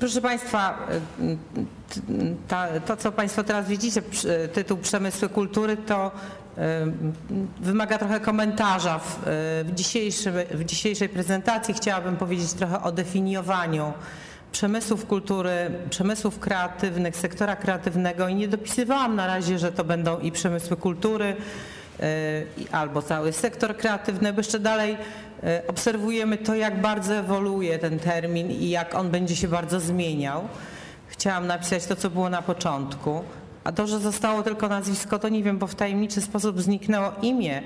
Proszę Państwa, ta, to co Państwo teraz widzicie, tytuł Przemysły Kultury, to wymaga trochę komentarza. W, w, dzisiejszym, w dzisiejszej prezentacji chciałabym powiedzieć trochę o definiowaniu przemysłów kultury, przemysłów kreatywnych, sektora kreatywnego i nie dopisywałam na razie, że to będą i przemysły kultury, albo cały sektor kreatywny, bo jeszcze dalej obserwujemy to, jak bardzo ewoluuje ten termin i jak on będzie się bardzo zmieniał. Chciałam napisać to, co było na początku, a to, że zostało tylko nazwisko, to nie wiem, bo w tajemniczy sposób zniknęło imię.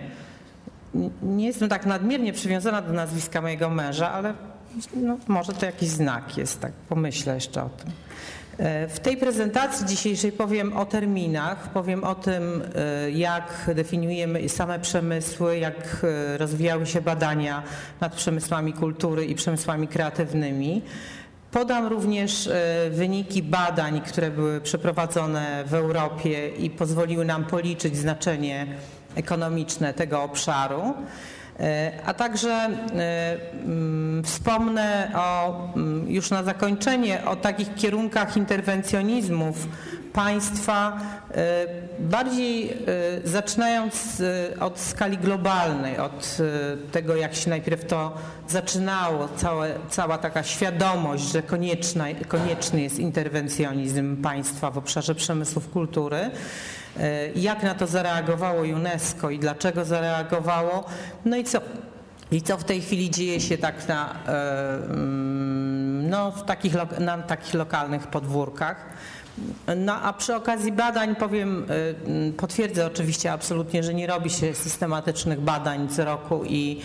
Nie jestem tak nadmiernie przywiązana do nazwiska mojego męża, ale no, może to jakiś znak jest, tak pomyślę jeszcze o tym. W tej prezentacji dzisiejszej powiem o terminach, powiem o tym, jak definiujemy same przemysły, jak rozwijały się badania nad przemysłami kultury i przemysłami kreatywnymi. Podam również wyniki badań, które były przeprowadzone w Europie i pozwoliły nam policzyć znaczenie ekonomiczne tego obszaru. A także wspomnę o, już na zakończenie o takich kierunkach interwencjonizmów państwa, bardziej zaczynając od skali globalnej, od tego jak się najpierw to zaczynało, całe, cała taka świadomość, że konieczna, konieczny jest interwencjonizm państwa w obszarze przemysłów kultury. Jak na to zareagowało UNESCO i dlaczego zareagowało, no i co, i co w tej chwili dzieje się tak na, no, w takich, na takich lokalnych podwórkach. No a przy okazji badań powiem, potwierdzę oczywiście absolutnie, że nie robi się systematycznych badań co roku i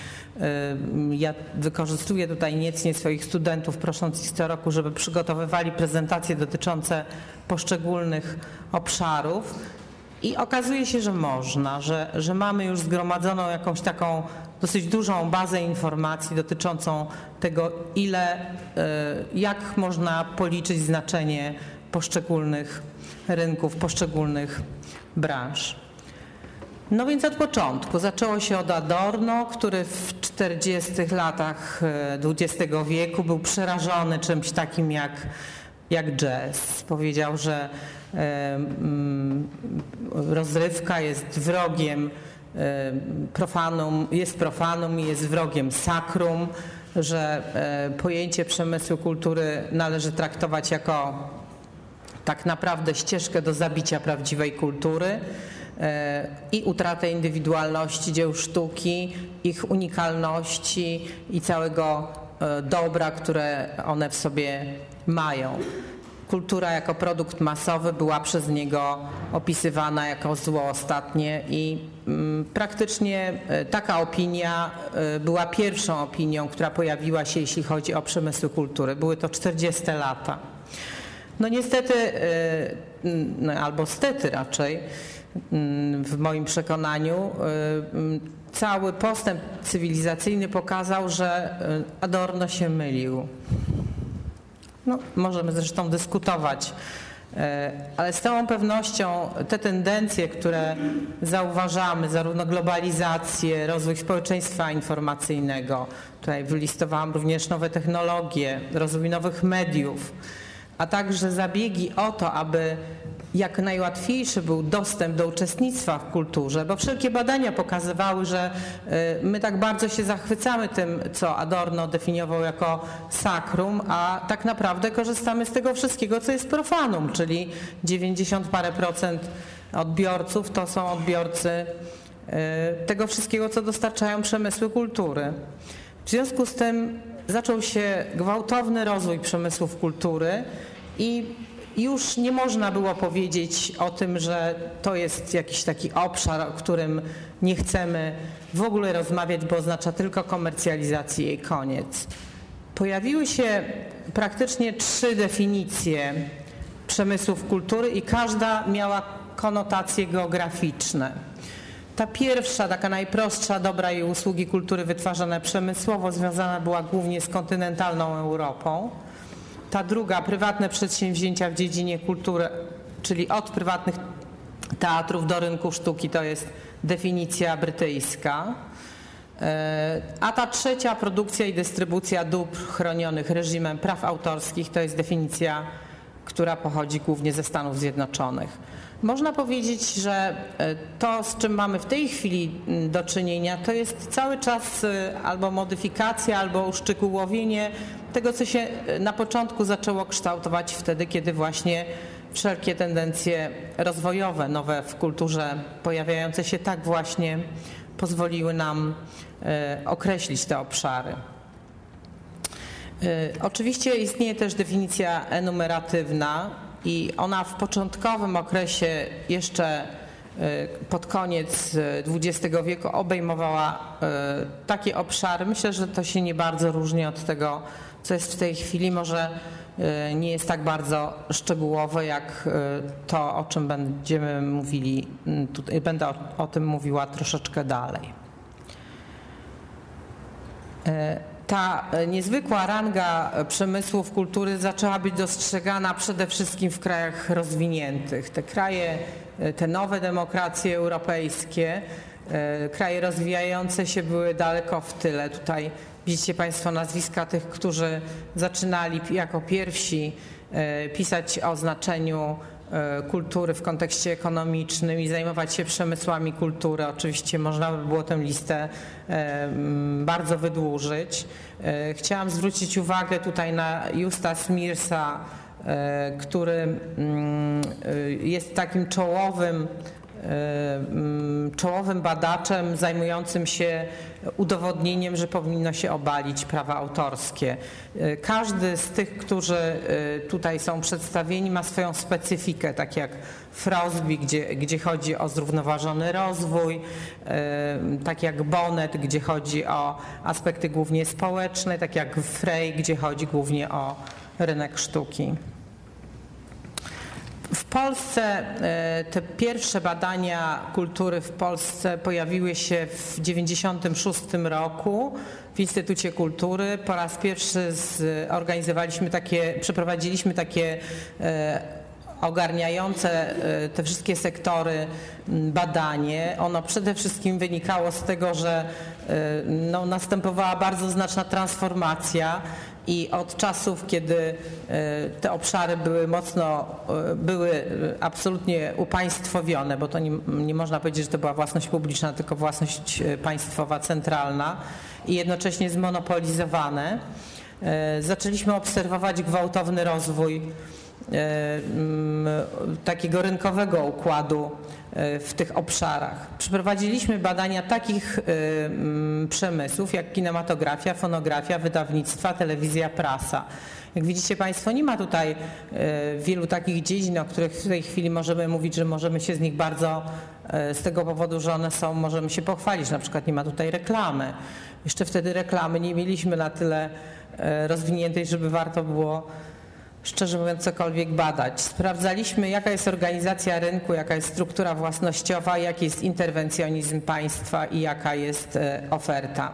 ja wykorzystuję tutaj niecnie swoich studentów, prosząc ich co roku, żeby przygotowywali prezentacje dotyczące poszczególnych obszarów. I okazuje się, że można, że, że mamy już zgromadzoną jakąś taką dosyć dużą bazę informacji dotyczącą tego, ile, jak można policzyć znaczenie poszczególnych rynków, poszczególnych branż. No więc od początku zaczęło się od Adorno, który w 40 latach XX wieku był przerażony czymś takim jak, jak jazz. Powiedział, że rozrywka jest wrogiem profanum, jest profanum i jest wrogiem sakrum, że pojęcie przemysłu kultury należy traktować jako tak naprawdę ścieżkę do zabicia prawdziwej kultury i utratę indywidualności dzieł sztuki, ich unikalności i całego dobra, które one w sobie mają kultura jako produkt masowy była przez niego opisywana jako zło ostatnie i praktycznie taka opinia była pierwszą opinią, która pojawiła się, jeśli chodzi o przemysły kultury. Były to 40 lata. No niestety, albo stety raczej, w moim przekonaniu, cały postęp cywilizacyjny pokazał, że Adorno się mylił. No, możemy zresztą dyskutować, ale z całą pewnością te tendencje, które zauważamy, zarówno globalizację, rozwój społeczeństwa informacyjnego, tutaj wylistowałam również nowe technologie, rozwój nowych mediów, a także zabiegi o to, aby jak najłatwiejszy był dostęp do uczestnictwa w kulturze, bo wszelkie badania pokazywały, że my tak bardzo się zachwycamy tym, co Adorno definiował jako sakrum, a tak naprawdę korzystamy z tego wszystkiego, co jest profanum, czyli 90 parę procent odbiorców to są odbiorcy tego wszystkiego, co dostarczają przemysły kultury. W związku z tym zaczął się gwałtowny rozwój przemysłów kultury i już nie można było powiedzieć o tym, że to jest jakiś taki obszar, o którym nie chcemy w ogóle rozmawiać, bo oznacza tylko komercjalizację i koniec. Pojawiły się praktycznie trzy definicje przemysłów kultury i każda miała konotacje geograficzne. Ta pierwsza, taka najprostsza, dobra i usługi kultury wytwarzane przemysłowo związana była głównie z kontynentalną Europą. Ta druga, prywatne przedsięwzięcia w dziedzinie kultury, czyli od prywatnych teatrów do rynku sztuki, to jest definicja brytyjska. E, a ta trzecia produkcja i dystrybucja dóbr chronionych reżimem praw autorskich to jest definicja, która pochodzi głównie ze Stanów Zjednoczonych. Można powiedzieć, że e, to, z czym mamy w tej chwili do czynienia, to jest cały czas e, albo modyfikacja, albo uszczegółowienie tego, co się na początku zaczęło kształtować wtedy, kiedy właśnie wszelkie tendencje rozwojowe, nowe w kulturze, pojawiające się tak właśnie, pozwoliły nam e, określić te obszary. E, oczywiście istnieje też definicja enumeratywna i ona w początkowym okresie jeszcze e, pod koniec XX wieku obejmowała takie obszary. Myślę, że to się nie bardzo różni od tego, co jest w tej chwili. Może nie jest tak bardzo szczegółowe jak to, o czym będziemy mówili, tutaj, będę o, o tym mówiła troszeczkę dalej. E, ta niezwykła ranga przemysłów kultury zaczęła być dostrzegana przede wszystkim w krajach rozwiniętych. Te kraje, e, te nowe demokracje europejskie, e, kraje rozwijające się były daleko w tyle. Tutaj widzicie Państwo nazwiska tych, którzy zaczynali jako pierwsi pisać o znaczeniu E, kultury w kontekście ekonomicznym i zajmować się przemysłami kultury. Oczywiście można by było tę listę e, bardzo wydłużyć. E, chciałam zwrócić uwagę tutaj na Justa Smirsa, który jest takim czołowym czołowym badaczem zajmującym się udowodnieniem, że powinno się obalić prawa autorskie. Y, każdy z tych, którzy y, tutaj są przedstawieni, ma swoją specyfikę, tak jak Frosby, gdzie, gdzie chodzi o zrównoważony rozwój, tak jak Bonnet, gdzie chodzi o aspekty głównie społeczne, tak jak Frey, gdzie chodzi głównie o rynek sztuki. W Polsce e, te pierwsze badania kultury w Polsce pojawiły się w 1996 roku w Instytucie Kultury. Po raz pierwszy zorganizowaliśmy takie, przeprowadziliśmy takie e, ogarniające e, te wszystkie sektory badanie. Ono przede wszystkim wynikało z tego, że no, następowała bardzo znaczna transformacja i od czasów, kiedy e, te obszary były mocno, e, były absolutnie upaństwowione, bo to nie, nie można powiedzieć, że to była własność publiczna, tylko własność e, państwowa, centralna i jednocześnie zmonopolizowane, zaczęliśmy obserwować gwałtowny rozwój takiego rynkowego układu E, w tych obszarach. Przeprowadziliśmy badania takich e, przemysłów jak kinematografia, fonografia, wydawnictwa, telewizja, prasa. Jak widzicie Państwo, nie ma tutaj e, wielu takich dziedzin, o których w tej chwili możemy mówić, że możemy się z nich bardzo, z tego powodu, że one są, możemy się pochwalić. Na przykład nie ma tutaj reklamy. Jeszcze wtedy reklamy nie mieliśmy na tyle rozwiniętej, żeby warto było szczerze mówiąc, cokolwiek badać. Sprawdzaliśmy, jaka jest organizacja rynku, jaka jest struktura własnościowa, jaki jest interwencjonizm państwa i jaka jest e, oferta.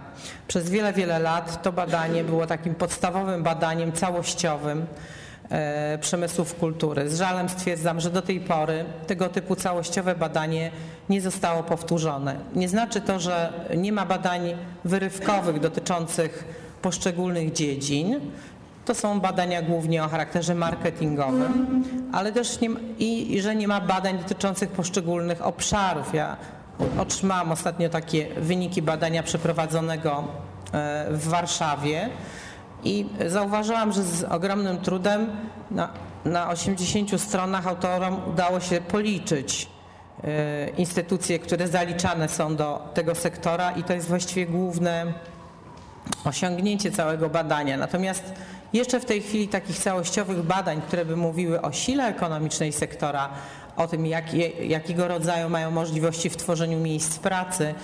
Przez wiele, wiele lat to badanie było takim podstawowym badaniem całościowym e, przemysłów kultury. Z żalem stwierdzam, że do tej pory tego typu całościowe badanie nie zostało powtórzone. Nie znaczy to, że nie ma badań wyrywkowych dotyczących poszczególnych dziedzin, to są badania głównie o charakterze marketingowym, ale też nie, i, i że nie ma badań dotyczących poszczególnych obszarów. Ja otrzymałam ostatnio takie wyniki badania przeprowadzonego e, w Warszawie i zauważyłam, że z ogromnym trudem na, na 80 stronach autorom udało się policzyć e, instytucje, które zaliczane są do tego sektora i to jest właściwie główne osiągnięcie całego badania. Natomiast jeszcze w tej chwili takich całościowych badań, które by mówiły o sile ekonomicznej sektora, o tym, jakie, jakiego rodzaju mają możliwości w tworzeniu miejsc pracy,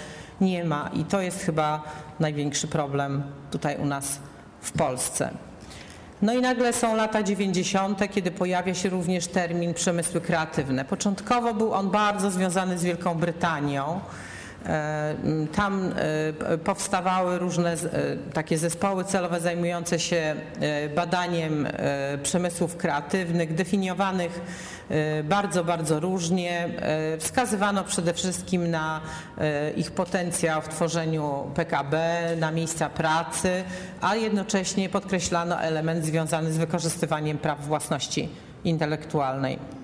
nie ma. I to jest chyba największy problem tutaj u nas w Polsce. No i nagle są lata 90., kiedy pojawia się również termin przemysły kreatywne. Początkowo był on bardzo związany z Wielką Brytanią. Tam powstawały różne takie zespoły celowe zajmujące się badaniem przemysłów kreatywnych, definiowanych bardzo, bardzo różnie. Wskazywano przede wszystkim na ich potencjał w tworzeniu PKB, na miejsca pracy, a jednocześnie podkreślano element związany z wykorzystywaniem praw własności intelektualnej.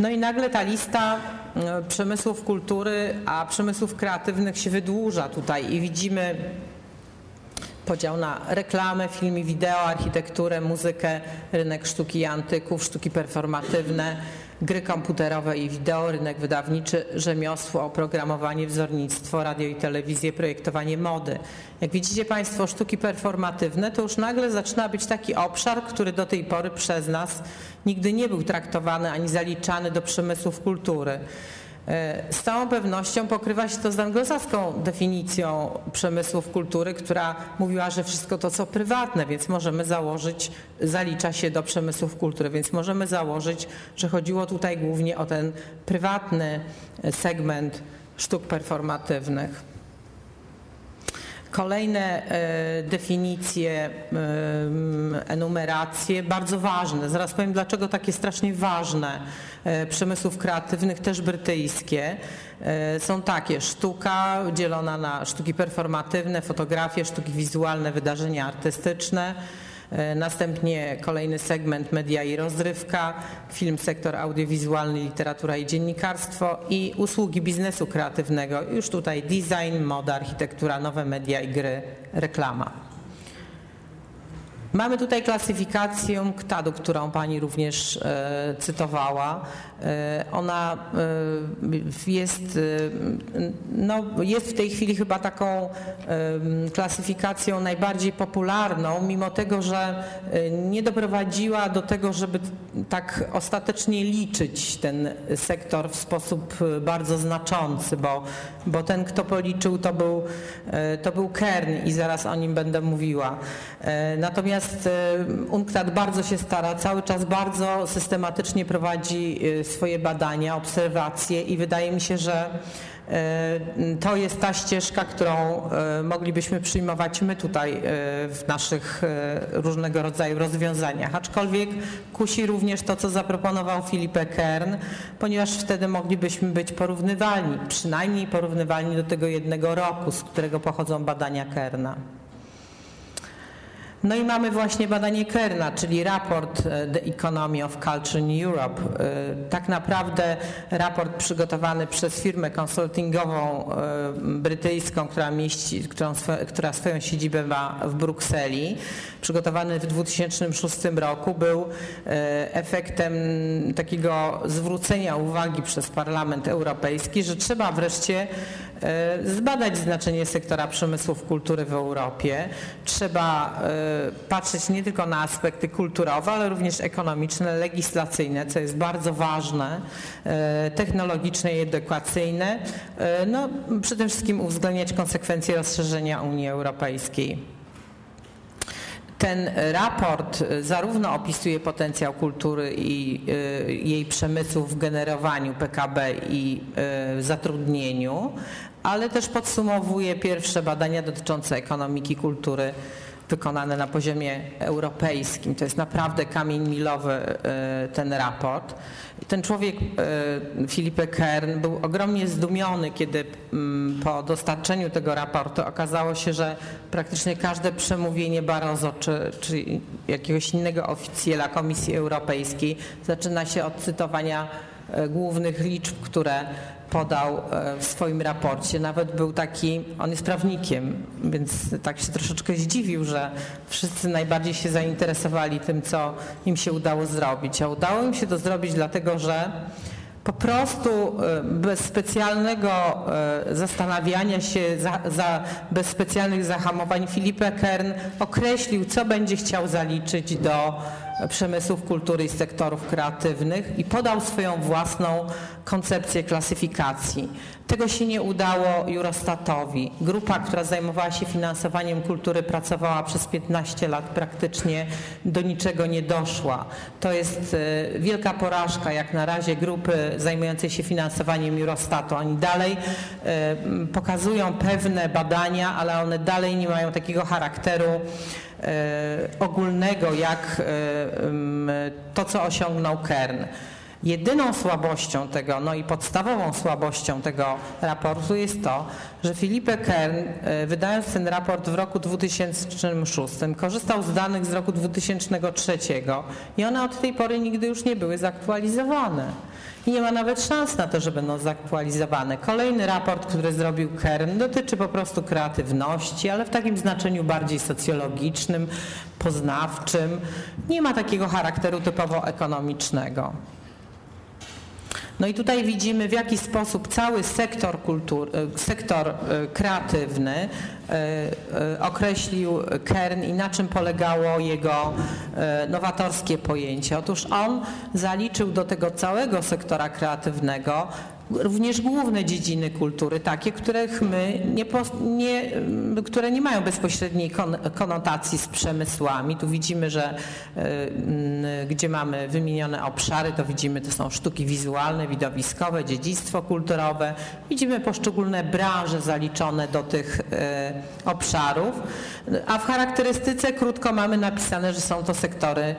No i nagle ta lista e, przemysłów kultury, a przemysłów kreatywnych się wydłuża tutaj i widzimy podział na reklamę, filmy, wideo, architekturę, muzykę, rynek sztuki i antyków, sztuki performatywne, gry komputerowe i wideo, rynek wydawniczy, rzemiosło, oprogramowanie, wzornictwo, radio i telewizję, projektowanie mody. Jak widzicie Państwo, sztuki performatywne to już nagle zaczyna być taki obszar, który do tej pory przez nas nigdy nie był traktowany ani zaliczany do przemysłów kultury. E, z całą pewnością pokrywa się to z anglosaską definicją przemysłów kultury, która mówiła, że wszystko to co prywatne, więc możemy założyć, zalicza się do przemysłów kultury, więc możemy założyć, że chodziło tutaj głównie o ten prywatny segment sztuk performatywnych. Kolejne e, definicje, enumeracje, bardzo ważne. Zaraz powiem, dlaczego takie strasznie ważne e, przemysłów kreatywnych, też brytyjskie. E, są takie, sztuka dzielona na sztuki performatywne, fotografie, sztuki wizualne, wydarzenia artystyczne, E, następnie kolejny segment media i rozrywka, film, sektor audiowizualny, literatura i dziennikarstwo i usługi biznesu kreatywnego. Już tutaj design, moda, architektura, nowe media i gry, reklama. Mamy tutaj klasyfikację KTAD-u, którą Pani również e, cytowała. E, ona e, jest, no, jest w tej chwili chyba taką klasyfikacją najbardziej popularną, mimo tego, że nie doprowadziła do tego, żeby tak ostatecznie liczyć ten sektor w sposób bardzo znaczący, bo, bo ten, kto policzył, to był, to był Kern i zaraz o nim będę mówiła. Natomiast Natomiast UNCTAD bardzo się stara, cały czas bardzo systematycznie prowadzi swoje badania, obserwacje i wydaje mi się, że to jest ta ścieżka, którą moglibyśmy przyjmować my tutaj w naszych różnego rodzaju rozwiązaniach. Aczkolwiek kusi również to, co zaproponował Filipe Kern, ponieważ wtedy moglibyśmy być porównywalni, przynajmniej porównywalni do tego jednego roku, z którego pochodzą badania Kerna. No i mamy właśnie badanie Kerna, czyli raport e, The Economy of Culture in Europe. E, tak naprawdę raport przygotowany przez firmę konsultingową e, brytyjską, która, mieści, którą, która swoją siedzibę ma w Brukseli, przygotowany w 2006 roku, był efektem takiego zwrócenia uwagi przez Parlament Europejski, że trzeba wreszcie zbadać znaczenie sektora przemysłów kultury w Europie. Trzeba patrzeć nie tylko na aspekty kulturowe, ale również ekonomiczne, legislacyjne, co jest bardzo ważne, e, technologiczne i edukacyjne. E, no, przede wszystkim uwzględniać konsekwencje rozszerzenia Unii Europejskiej. Ten raport zarówno opisuje potencjał kultury i e, jej przemysłu w generowaniu PKB i zatrudnieniu, ale też podsumowuje pierwsze badania dotyczące ekonomiki kultury wykonane na poziomie europejskim. To jest naprawdę kamień milowy e, ten raport. Ten człowiek, e, Filipe Kern, był ogromnie zdumiony, kiedy mm, po dostarczeniu tego raportu okazało się, że praktycznie każde przemówienie Barroso czy, czy jakiegoś innego oficjela Komisji Europejskiej zaczyna się od cytowania e, głównych liczb, które podał e, w swoim raporcie. Nawet był taki, on jest prawnikiem, więc tak się troszeczkę zdziwił, że wszyscy najbardziej się zainteresowali tym, co im się udało zrobić. A udało im się to zrobić dlatego, że po prostu e, bez specjalnego e, zastanawiania się, za, za, bez specjalnych zahamowań Filipe Kern określił, co będzie chciał zaliczyć do przemysłów kultury i sektorów kreatywnych i podał swoją własną koncepcję klasyfikacji. Tego się nie udało Eurostatowi. Grupa, która zajmowała się finansowaniem kultury, pracowała przez 15 lat, praktycznie do niczego nie doszła. To jest e, wielka porażka, jak na razie grupy zajmującej się finansowaniem Eurostatu. Oni dalej e, pokazują pewne badania, ale one dalej nie mają takiego charakteru e, ogólnego, jak to, co osiągnął Kern. Jedyną słabością tego, no i podstawową słabością tego raportu jest to, że Filipe Kern, e, wydając ten raport w roku 2006, korzystał z danych z roku 2003 i one od tej pory nigdy już nie były zaktualizowane. I nie ma nawet szans na to, że będą zaktualizowane. Kolejny raport, który zrobił Kern, dotyczy po prostu kreatywności, ale w takim znaczeniu bardziej socjologicznym, poznawczym. Nie ma takiego charakteru typowo ekonomicznego. No i tutaj widzimy w jaki sposób cały sektor, kultur, e, sektor e, kreatywny e, określił Kern i na czym polegało jego nowatorskie pojęcie. Otóż on zaliczył do tego całego sektora kreatywnego również główne dziedziny kultury, takie, których my nie, nie, które nie mają bezpośredniej konotacji z przemysłami. Tu widzimy, że e, gdzie mamy wymienione obszary, to widzimy, to są sztuki wizualne, widowiskowe, dziedzictwo kulturowe. Widzimy poszczególne branże zaliczone do tych e, obszarów, a w charakterystyce krótko mamy napisane, że są to sektory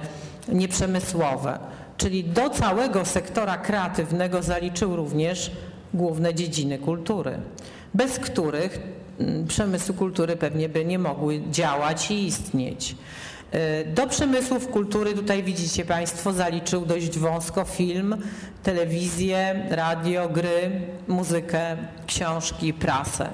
nieprzemysłowe czyli do całego sektora kreatywnego zaliczył również główne dziedziny kultury, bez których mm, przemysły kultury pewnie by nie mogły działać i istnieć. E, do przemysłów kultury tutaj widzicie Państwo zaliczył dość wąsko film, telewizję, radio, gry, muzykę, książki, prasę.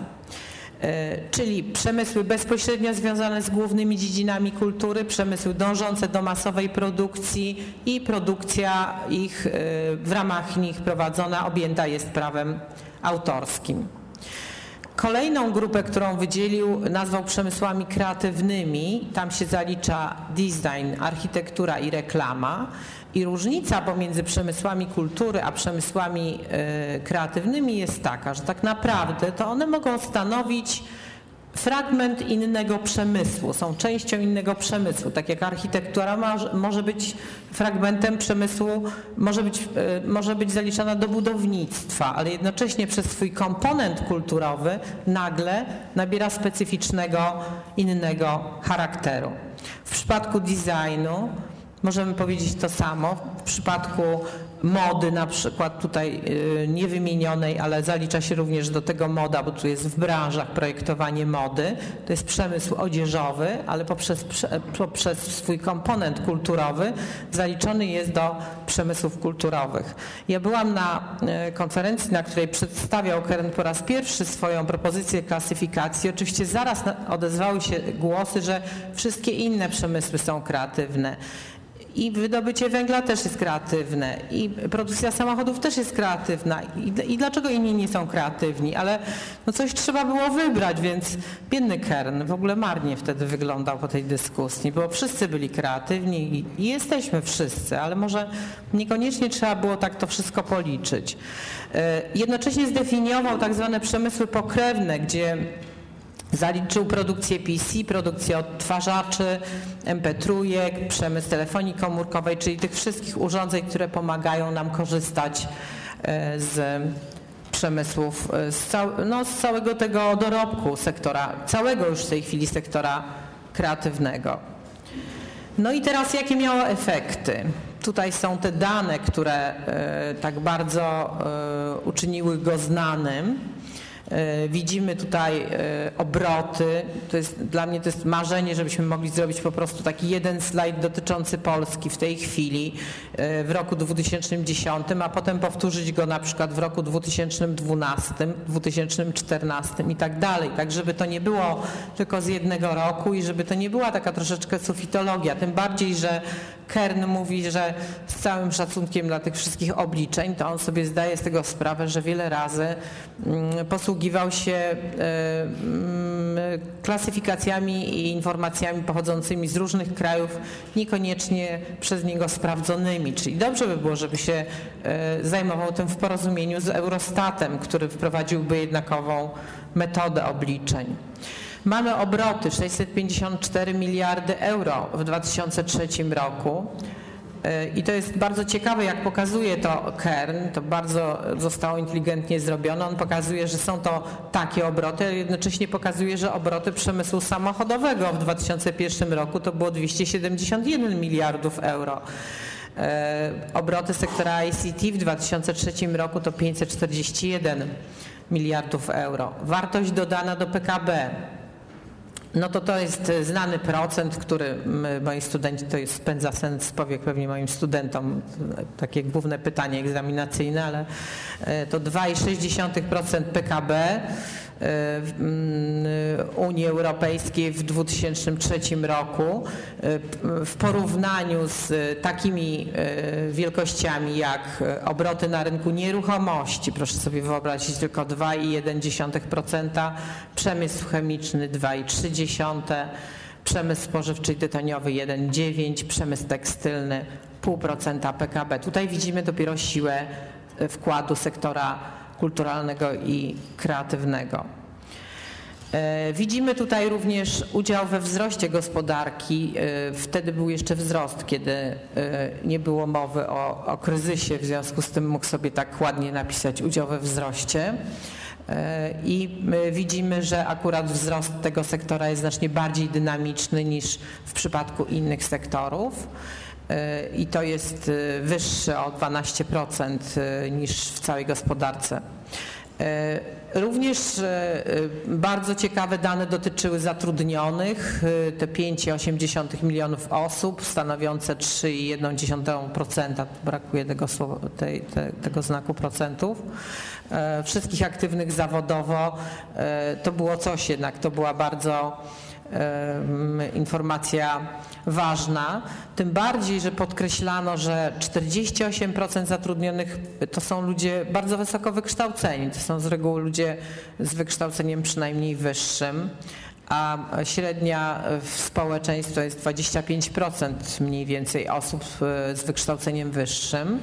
E, czyli przemysły bezpośrednio związane z głównymi dziedzinami kultury, przemysły dążące do masowej produkcji i produkcja ich e, w ramach nich prowadzona objęta jest prawem autorskim. Kolejną grupę, którą wydzielił, nazwał przemysłami kreatywnymi. Tam się zalicza design, architektura i reklama. I różnica pomiędzy przemysłami kultury a przemysłami e, kreatywnymi jest taka, że tak naprawdę to one mogą stanowić fragment innego przemysłu, są częścią innego przemysłu, tak jak architektura może, być fragmentem przemysłu, może być, e, może być zaliczana do budownictwa, ale jednocześnie przez swój komponent kulturowy nagle nabiera specyficznego, innego charakteru. W przypadku designu Możemy powiedzieć to samo w przypadku mody, na przykład tutaj y, niewymienionej, ale zalicza się również do tego moda, bo tu jest w branżach projektowanie mody. To jest przemysł odzieżowy, ale poprzez, poprzez swój komponent kulturowy zaliczony jest do przemysłów kulturowych. Ja byłam na y, konferencji, na której przedstawiał Keren po raz pierwszy swoją propozycję klasyfikacji. Oczywiście zaraz odezwały się głosy, że wszystkie inne przemysły są kreatywne. I wydobycie węgla też jest kreatywne, i produkcja samochodów też jest kreatywna. I, i dlaczego inni nie są kreatywni? Ale no coś trzeba było wybrać, więc biedny Kern w ogóle marnie wtedy wyglądał po tej dyskusji, bo wszyscy byli kreatywni i, jesteśmy wszyscy, ale może niekoniecznie trzeba było tak to wszystko policzyć. E, jednocześnie zdefiniował tak zwane przemysły pokrewne, gdzie Zaliczył produkcję PC, produkcję odtwarzaczy, MP3, przemysł telefonii komórkowej, czyli tych wszystkich urządzeń, które pomagają nam korzystać e, z przemysłów, e, z, cał, no, z całego tego dorobku sektora, całego już w tej chwili sektora kreatywnego. No i teraz jakie miało efekty? Tutaj są te dane, które e, tak bardzo uczyniły go znanym. E, widzimy tutaj e, obroty. To jest, dla mnie to jest marzenie, żebyśmy mogli zrobić po prostu taki jeden slajd dotyczący Polski w tej chwili, e, w roku 2010, a potem powtórzyć go na przykład w roku 2012, 2014 i tak dalej. Tak, żeby to nie było tylko z jednego roku i żeby to nie była taka troszeczkę sufitologia. Tym bardziej, że Kern mówi, że z całym szacunkiem dla tych wszystkich obliczeń, to on sobie zdaje z tego sprawę, że wiele razy mm, posługiwał się e, mm, klasyfikacjami i informacjami pochodzącymi z różnych krajów, niekoniecznie przez niego sprawdzonymi. Czyli dobrze by było, żeby się zajmował tym w porozumieniu z Eurostatem, który wprowadziłby jednakową metodę obliczeń. Mamy obroty 654 miliardy euro w 2003 roku. E, I to jest bardzo ciekawe, jak pokazuje to Kern, to bardzo zostało inteligentnie zrobione. On pokazuje, że są to takie obroty, ale jednocześnie pokazuje, że obroty przemysłu samochodowego w 2001 roku to było 271 miliardów euro. E, obroty sektora ICT w 2003 roku to 541 miliardów euro. Wartość dodana do PKB no to to jest e, znany procent, który moi studenci, to jest spędza sens powiek pewnie moim studentom, takie główne pytanie egzaminacyjne, ale e, to 2,6% PKB Unii Europejskiej w 2003 roku w porównaniu z takimi e, wielkościami jak obroty na rynku nieruchomości, proszę sobie wyobrazić tylko 2,1%, przemysł chemiczny 2,3%, przemysł spożywczy i tytoniowy 1,9%, przemysł tekstylny 0,5% PKB. Tutaj widzimy dopiero siłę wkładu sektora kulturalnego i kreatywnego. E, widzimy tutaj również udział we wzroście gospodarki. E, wtedy był jeszcze wzrost, kiedy e, nie było mowy o, o kryzysie, w związku z tym mógł sobie tak ładnie napisać udział we wzroście. I widzimy, że akurat wzrost tego sektora jest znacznie bardziej dynamiczny niż w przypadku innych sektorów i to jest wyższy o 12% niż w całej gospodarce. E, również bardzo ciekawe dane dotyczyły zatrudnionych, te 5,8 milionów osób, stanowiące 3,1%, brakuje tego, słowa, tej, te, tego znaku procentów, wszystkich aktywnych zawodowo. To było coś jednak, to była bardzo informacja ważna, tym bardziej, że podkreślano, że 48% zatrudnionych to są ludzie bardzo wysoko wykształceni, to są z reguły ludzie z wykształceniem przynajmniej wyższym, a średnia w społeczeństwie jest 25% mniej więcej osób e, z wykształceniem wyższym.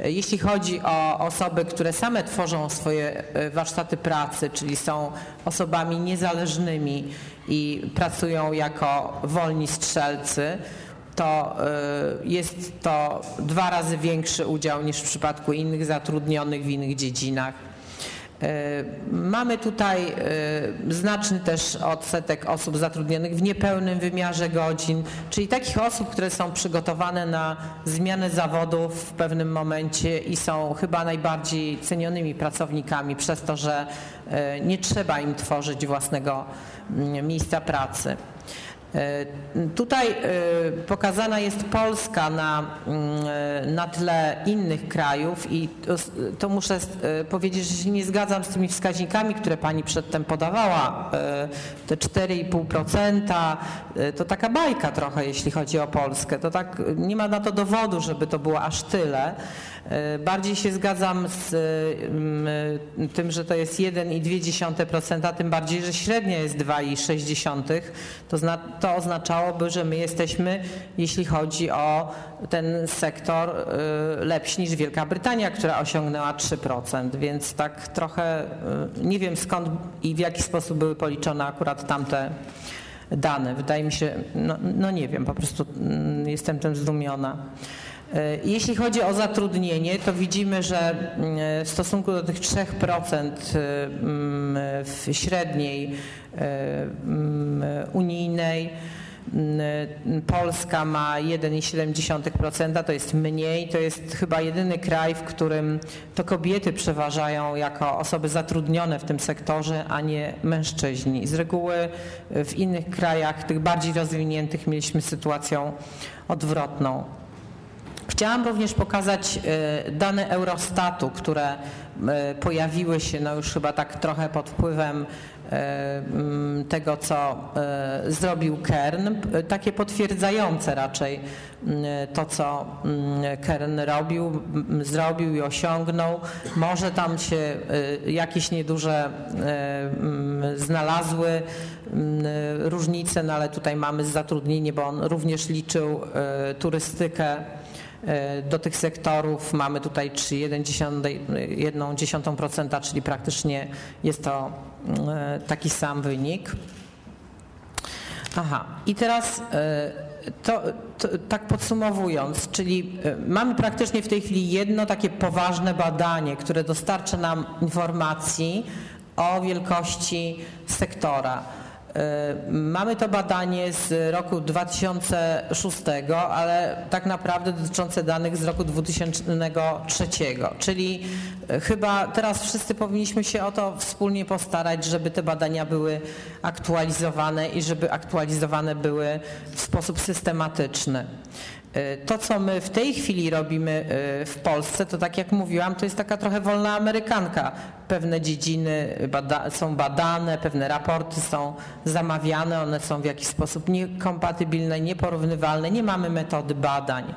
Jeśli chodzi o osoby, które same tworzą swoje e, warsztaty pracy, czyli są osobami niezależnymi i pracują jako wolni strzelcy, to e, jest to dwa razy większy udział niż w przypadku innych zatrudnionych w innych dziedzinach. E, mamy tutaj e, znaczny też odsetek osób zatrudnionych w niepełnym wymiarze godzin, czyli takich osób, które są przygotowane na zmianę zawodów w pewnym momencie i są chyba najbardziej cenionymi pracownikami przez to, że e, nie trzeba im tworzyć własnego mm, miejsca pracy. E, tutaj e, pokazana jest Polska na, mm, e, na tle innych krajów i to, muszę powiedzieć, że się nie zgadzam z tymi wskaźnikami, które Pani przedtem podawała. Te 4,5% to taka bajka trochę, jeśli chodzi o Polskę. To tak, nie ma na to dowodu, żeby to było aż tyle. E, bardziej się zgadzam z mm, tym, że to jest 1,2%, tym bardziej, że średnia jest 2,6%. To, to oznaczałoby, że my jesteśmy, jeśli chodzi o ten sektor, y, lepsi niż Wielka Brytania, która osiągnęła 3%, więc tak trochę nie wiem skąd i w jaki sposób były policzone akurat tamte dane. Wydaje mi się, no, no nie wiem, po prostu mm, jestem tym zdumiona. E, jeśli chodzi o zatrudnienie, to widzimy, że mm, w stosunku do tych 3% e, mm, średniej e, mm, unijnej Polska ma 1,7%, to jest mniej. To jest chyba jedyny kraj, w którym to kobiety przeważają jako osoby zatrudnione w tym sektorze, a nie mężczyźni. Z reguły w innych krajach, tych bardziej rozwiniętych, mieliśmy sytuację odwrotną. Chciałam również pokazać e, dane Eurostatu, które e, pojawiły się no już chyba tak trochę pod wpływem mm, tego, co zrobił Kern, takie potwierdzające raczej to, co Kern robił, zrobił i osiągnął. Może tam się jakieś nieduże znalazły różnice, no ale tutaj mamy zatrudnienie, bo on również liczył turystykę do tych sektorów mamy tutaj 1,1%, czyli praktycznie jest to e, taki sam wynik. Aha, i teraz e, to, to, tak podsumowując, czyli mamy praktycznie w tej chwili jedno takie poważne badanie, które dostarcza nam informacji o wielkości sektora. E, mamy to badanie z roku 2006, ale tak naprawdę dotyczące danych z roku 2003, czyli e, chyba teraz wszyscy powinniśmy się o to wspólnie postarać, żeby te badania były aktualizowane i żeby aktualizowane były w sposób systematyczny. E, to, co my w tej chwili robimy e, w Polsce, to tak jak mówiłam, to jest taka trochę wolna amerykanka. Pewne dziedziny bada są badane, pewne raporty są zamawiane, one są w jakiś sposób niekompatybilne, nieporównywalne, nie mamy metody badań.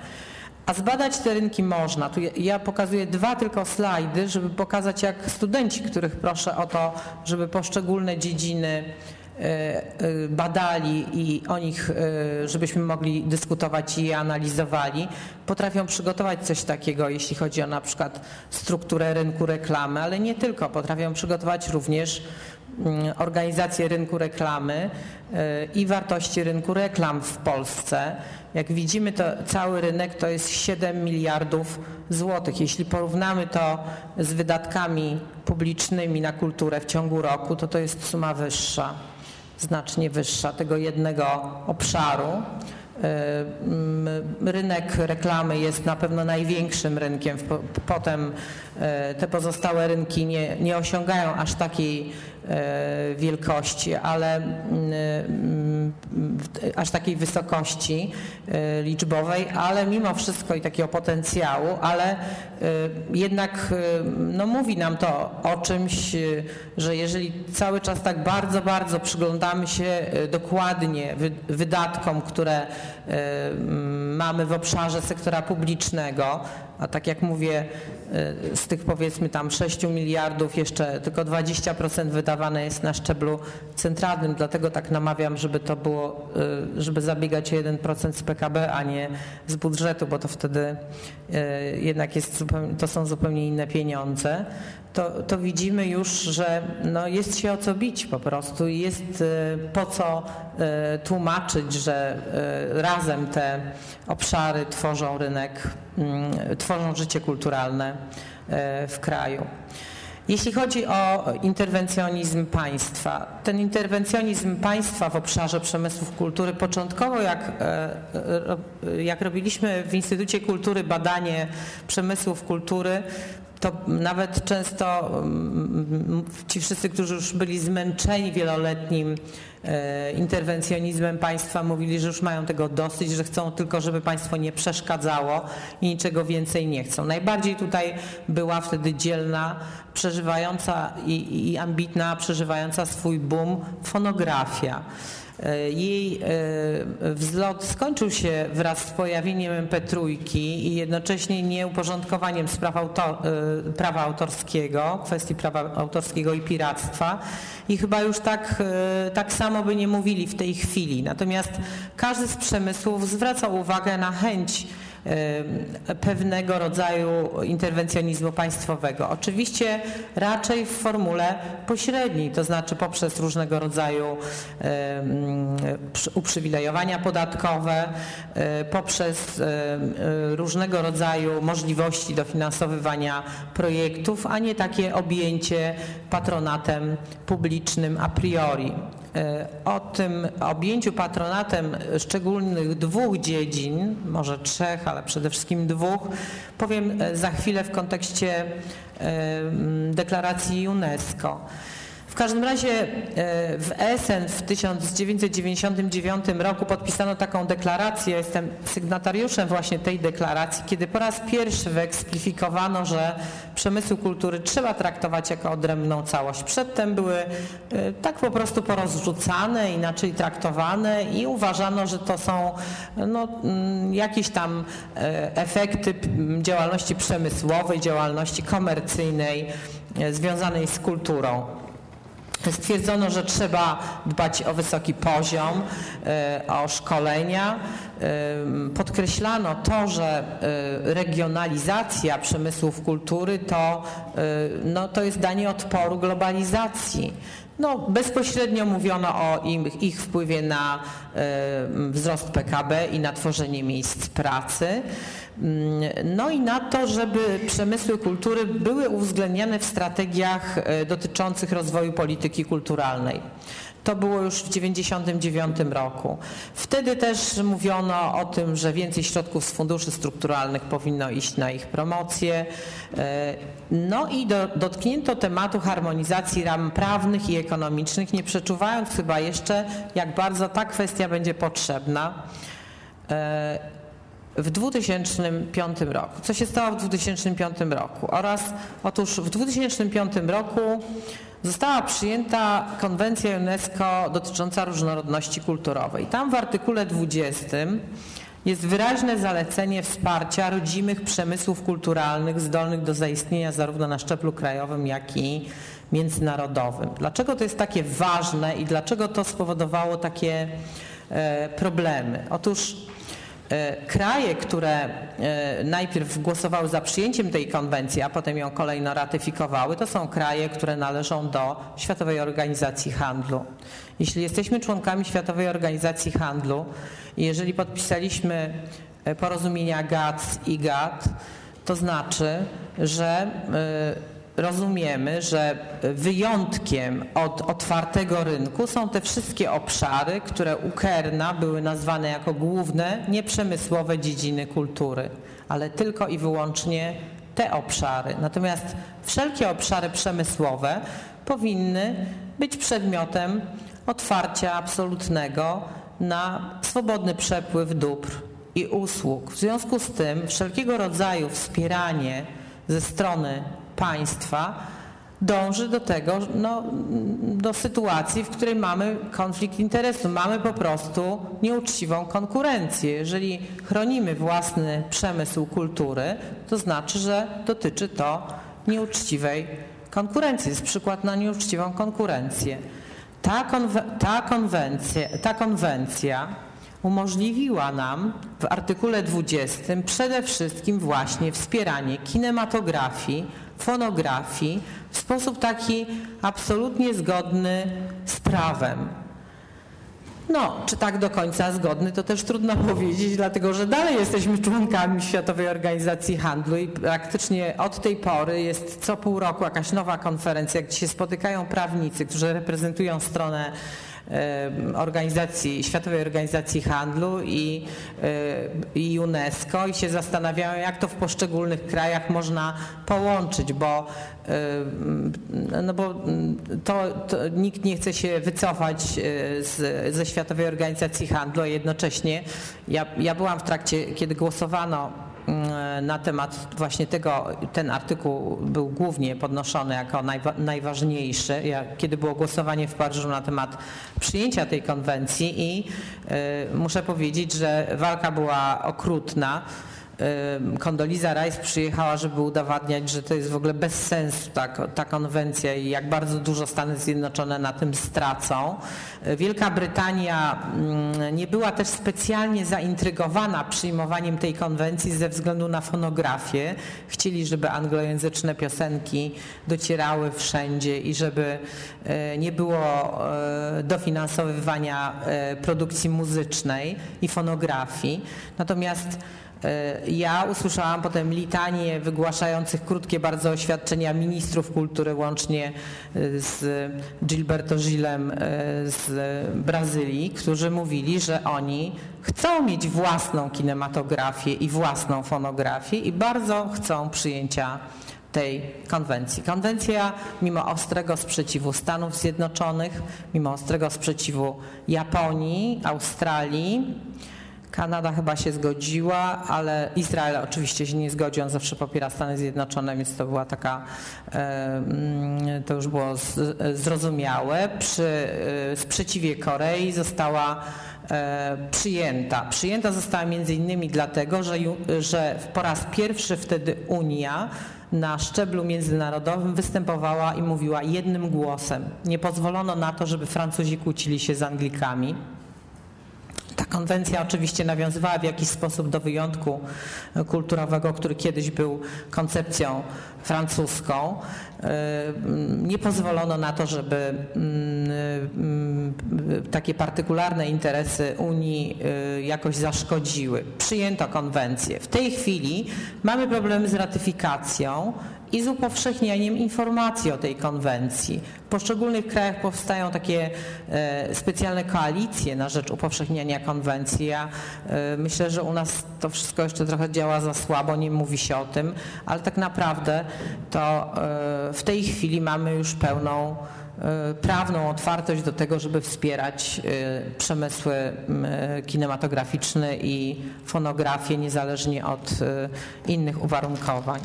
A zbadać te rynki można. Tu ja pokazuję dwa tylko slajdy, żeby pokazać, jak studenci, których proszę o to, żeby poszczególne dziedziny badali i o nich, e, żebyśmy mogli dyskutować i je analizowali, potrafią przygotować coś takiego, jeśli chodzi o na przykład strukturę rynku reklamy, ale nie tylko, potrafią przygotować również mm, organizację rynku reklamy i wartości rynku reklam w Polsce. Jak widzimy, to cały rynek to jest 7 miliardów złotych. Jeśli porównamy to z wydatkami publicznymi na kulturę w ciągu roku, to to jest suma wyższa znacznie wyższa tego jednego obszaru. E, rynek reklamy jest na pewno największym rynkiem, potem e, te pozostałe rynki nie, nie osiągają aż takiej wielkości, ale aż takiej wysokości liczbowej, ale mimo wszystko i takiego potencjału, ale jednak no, mówi nam to o czymś, że jeżeli cały czas tak bardzo, bardzo przyglądamy się dokładnie wydatkom, które mamy w obszarze sektora publicznego, a tak jak mówię, y, z tych powiedzmy tam 6 miliardów jeszcze tylko 20% wydawane jest na szczeblu centralnym, dlatego tak namawiam, żeby to było, y, żeby zabiegać o 1% z PKB, a nie z budżetu, bo to wtedy y, jednak jest, to są zupełnie inne pieniądze to, to widzimy już, że no jest się o co bić po prostu i jest e, po co e, tłumaczyć, że e, razem te obszary tworzą rynek, mm, tworzą życie kulturalne w kraju. Jeśli chodzi o interwencjonizm państwa, ten interwencjonizm państwa w obszarze przemysłów kultury, początkowo jak, jak robiliśmy w Instytucie Kultury badanie przemysłów kultury, to nawet często mm, ci wszyscy, którzy już byli zmęczeni wieloletnim e, interwencjonizmem państwa, mówili, że już mają tego dosyć, że chcą tylko, żeby państwo nie przeszkadzało i niczego więcej nie chcą. Najbardziej tutaj była wtedy dzielna, przeżywająca i, i ambitna, przeżywająca swój boom fonografia. E, jej e, wzlot skończył się wraz z pojawieniem MP3 i jednocześnie nieuporządkowaniem spraw autor, e, prawa autorskiego, kwestii prawa autorskiego i piractwa. I chyba już tak, tak samo by nie mówili w tej chwili. Natomiast każdy z przemysłów zwraca uwagę na chęć pewnego rodzaju interwencjonizmu państwowego. Oczywiście raczej w formule pośredniej, to znaczy poprzez różnego rodzaju uprzywilejowania podatkowe, poprzez różnego rodzaju możliwości dofinansowywania projektów, a nie takie objęcie patronatem publicznym a priori. E, o tym objęciu patronatem szczególnych dwóch dziedzin, może trzech, ale przede wszystkim dwóch, powiem e, za chwilę w kontekście e, deklaracji UNESCO. W każdym razie w Essen w 1999 roku podpisano taką deklarację, jestem sygnatariuszem właśnie tej deklaracji, kiedy po raz pierwszy wyeksplikowano, że przemysłu kultury trzeba traktować jako odrębną całość. Przedtem były tak po prostu porozrzucane, inaczej traktowane i uważano, że to są no, mm, jakieś tam efekty działalności przemysłowej, działalności komercyjnej związanej z kulturą. Stwierdzono, że trzeba dbać o wysoki poziom, e, o szkolenia. E, podkreślano to, że e, regionalizacja przemysłów kultury to, no, to jest danie odporu globalizacji. No, bezpośrednio mówiono o ich, ich wpływie na wzrost PKB i na tworzenie miejsc pracy. Mm, no i na to, żeby przemysły kultury były uwzględniane w strategiach e, dotyczących rozwoju polityki kulturalnej. To było już w 1999 roku. Wtedy też mówiono o tym, że więcej środków z funduszy strukturalnych powinno iść na ich promocję. E, no i do, dotknięto tematu harmonizacji ram prawnych i ekonomicznych, nie przeczuwając chyba jeszcze, jak bardzo ta kwestia będzie potrzebna. E, w 2005 roku. Co się stało w 2005 roku? Oraz otóż w 2005 roku została przyjęta konwencja UNESCO dotycząca różnorodności kulturowej. Tam w artykule 20 jest wyraźne zalecenie wsparcia rodzimych przemysłów kulturalnych zdolnych do zaistnienia zarówno na szczeblu krajowym, jak i międzynarodowym. Dlaczego to jest takie ważne i dlaczego to spowodowało takie e, problemy? Otóż kraje, które e, najpierw głosowały za przyjęciem tej konwencji, a potem ją kolejno ratyfikowały, to są kraje, które należą do Światowej Organizacji Handlu. Jeśli jesteśmy członkami Światowej Organizacji Handlu i jeżeli podpisaliśmy e, porozumienia GATS i GATT, to znaczy, że rozumiemy, że wyjątkiem od otwartego rynku są te wszystkie obszary, które u Kerna były nazwane jako główne nieprzemysłowe dziedziny kultury, ale tylko i wyłącznie te obszary. Natomiast wszelkie obszary przemysłowe powinny być przedmiotem otwarcia absolutnego na swobodny przepływ dóbr i usług. W związku z tym wszelkiego rodzaju wspieranie ze strony państwa dąży do tego, no, do sytuacji, w której mamy konflikt interesu. Mamy po prostu nieuczciwą konkurencję. Jeżeli chronimy własny przemysł kultury, to znaczy, że dotyczy to nieuczciwej konkurencji. Jest przykład na nieuczciwą konkurencję. Ta, konwe ta, konwencja, ta konwencja umożliwiła nam w artykule 20 przede wszystkim właśnie wspieranie kinematografii, fonografii w sposób taki absolutnie zgodny z prawem. No, czy tak do końca zgodny, to też trudno powiedzieć, dlatego że dalej jesteśmy członkami Światowej Organizacji Handlu i praktycznie od tej pory jest co pół roku jakaś nowa konferencja, gdzie się spotykają prawnicy, którzy reprezentują stronę organizacji, Światowej Organizacji Handlu i, i UNESCO i się zastanawiają, jak to w poszczególnych krajach można połączyć, bo, no bo to, to nikt nie chce się wycofać z, ze Światowej Organizacji Handlu, a jednocześnie ja, ja byłam w trakcie, kiedy głosowano na temat właśnie tego, ten artykuł był głównie podnoszony jako najwa, najważniejszy, kiedy było głosowanie w Paryżu na temat przyjęcia tej konwencji i y, muszę powiedzieć, że walka była okrutna. Kondoliza Rice przyjechała, żeby udowadniać, że to jest w ogóle bez sensu ta, ta konwencja i jak bardzo dużo Stany Zjednoczone na tym stracą. Wielka Brytania mm, nie była też specjalnie zaintrygowana przyjmowaniem tej konwencji ze względu na fonografię. Chcieli, żeby anglojęzyczne piosenki docierały wszędzie i żeby e, nie było e, dofinansowywania e, produkcji muzycznej i fonografii. Natomiast ja usłyszałam potem litanie wygłaszających krótkie bardzo oświadczenia ministrów kultury łącznie e, z Gilberto Gilem e, z Brazylii, którzy mówili, że oni chcą mieć własną kinematografię i własną fonografię i bardzo chcą przyjęcia tej konwencji. Konwencja, mimo ostrego sprzeciwu Stanów Zjednoczonych, mimo ostrego sprzeciwu Japonii, Australii, Kanada chyba się zgodziła, ale Izrael oczywiście się nie zgodził, on zawsze popiera Stany Zjednoczone, więc to była taka, mm, to już było zrozumiałe. Przy sprzeciwie Korei została przyjęta. Przyjęta została między innymi dlatego, że, że po raz pierwszy wtedy Unia na szczeblu międzynarodowym występowała i mówiła jednym głosem. Nie pozwolono na to, żeby Francuzi kłócili się z Anglikami. Ta konwencja oczywiście nawiązywała w jakiś sposób do wyjątku kulturowego, który kiedyś był koncepcją francuską. Nie pozwolono na to, żeby mm, mm, takie partykularne interesy Unii y, jakoś zaszkodziły. Przyjęto konwencję. W tej chwili mamy problemy z ratyfikacją i z upowszechnianiem informacji o tej konwencji. W poszczególnych krajach powstają takie e, specjalne koalicje na rzecz upowszechniania konwencji. Ja e, myślę, że u nas to wszystko jeszcze trochę działa za słabo, nie mówi się o tym, ale tak naprawdę to e, w tej chwili mamy już pełną prawną otwartość do tego, żeby wspierać przemysły kinematograficzne i fonografię niezależnie od innych uwarunkowań.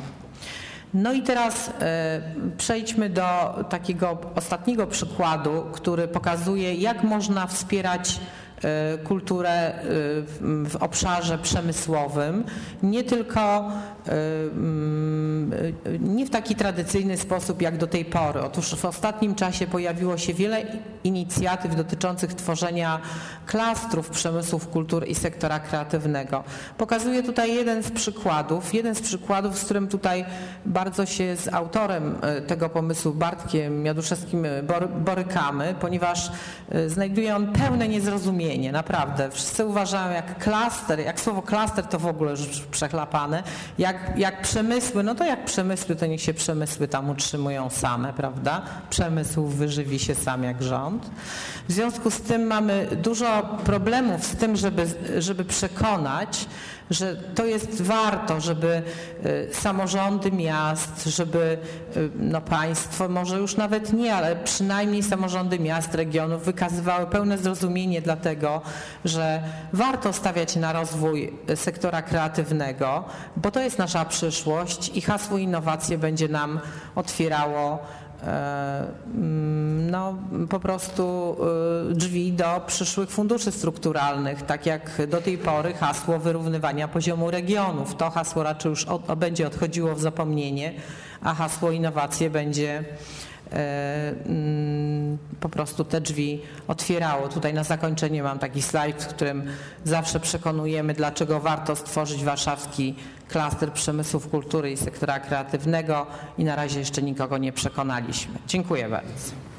No i teraz e, przejdźmy do takiego ostatniego przykładu, który pokazuje, jak można wspierać kulturę e, w obszarze przemysłowym, nie tylko e, mm, nie w taki tradycyjny sposób jak do tej pory. Otóż w ostatnim czasie pojawiło się wiele inicjatyw dotyczących tworzenia klastrów przemysłów kultury i sektora kreatywnego. Pokazuję tutaj jeden z przykładów, jeden z przykładów, z którym tutaj bardzo się z autorem tego pomysłu, Bartkiem Jaduszewskim, borykamy, ponieważ znajduje on pełne niezrozumienie naprawdę. Wszyscy uważają jak klaster, jak słowo klaster to w ogóle już przechlapane. Jak, jak przemysły, no to jak przemysły, to niech się przemysły tam utrzymują same, prawda? Przemysł wyżywi się sam jak rząd. W związku z tym mamy dużo problemów z tym, żeby, żeby przekonać, że to jest warto, żeby y, samorządy miast, żeby y, no państwo, może już nawet nie, ale przynajmniej samorządy miast, regionów wykazywały pełne zrozumienie dla tego, że warto stawiać na rozwój sektora kreatywnego, bo to jest nasza przyszłość i hasło innowacje będzie nam otwierało no, po prostu e, drzwi do przyszłych funduszy strukturalnych, tak jak do tej pory hasło wyrównywania poziomu regionów. To hasło raczej już od, będzie odchodziło w zapomnienie, a hasło innowacje będzie e, mm, po prostu te drzwi otwierało. Tutaj na zakończenie mam taki slajd, w którym zawsze przekonujemy, dlaczego warto stworzyć warszawski klaster przemysłów kultury i sektora kreatywnego i na razie jeszcze nikogo nie przekonaliśmy. Dziękuję bardzo.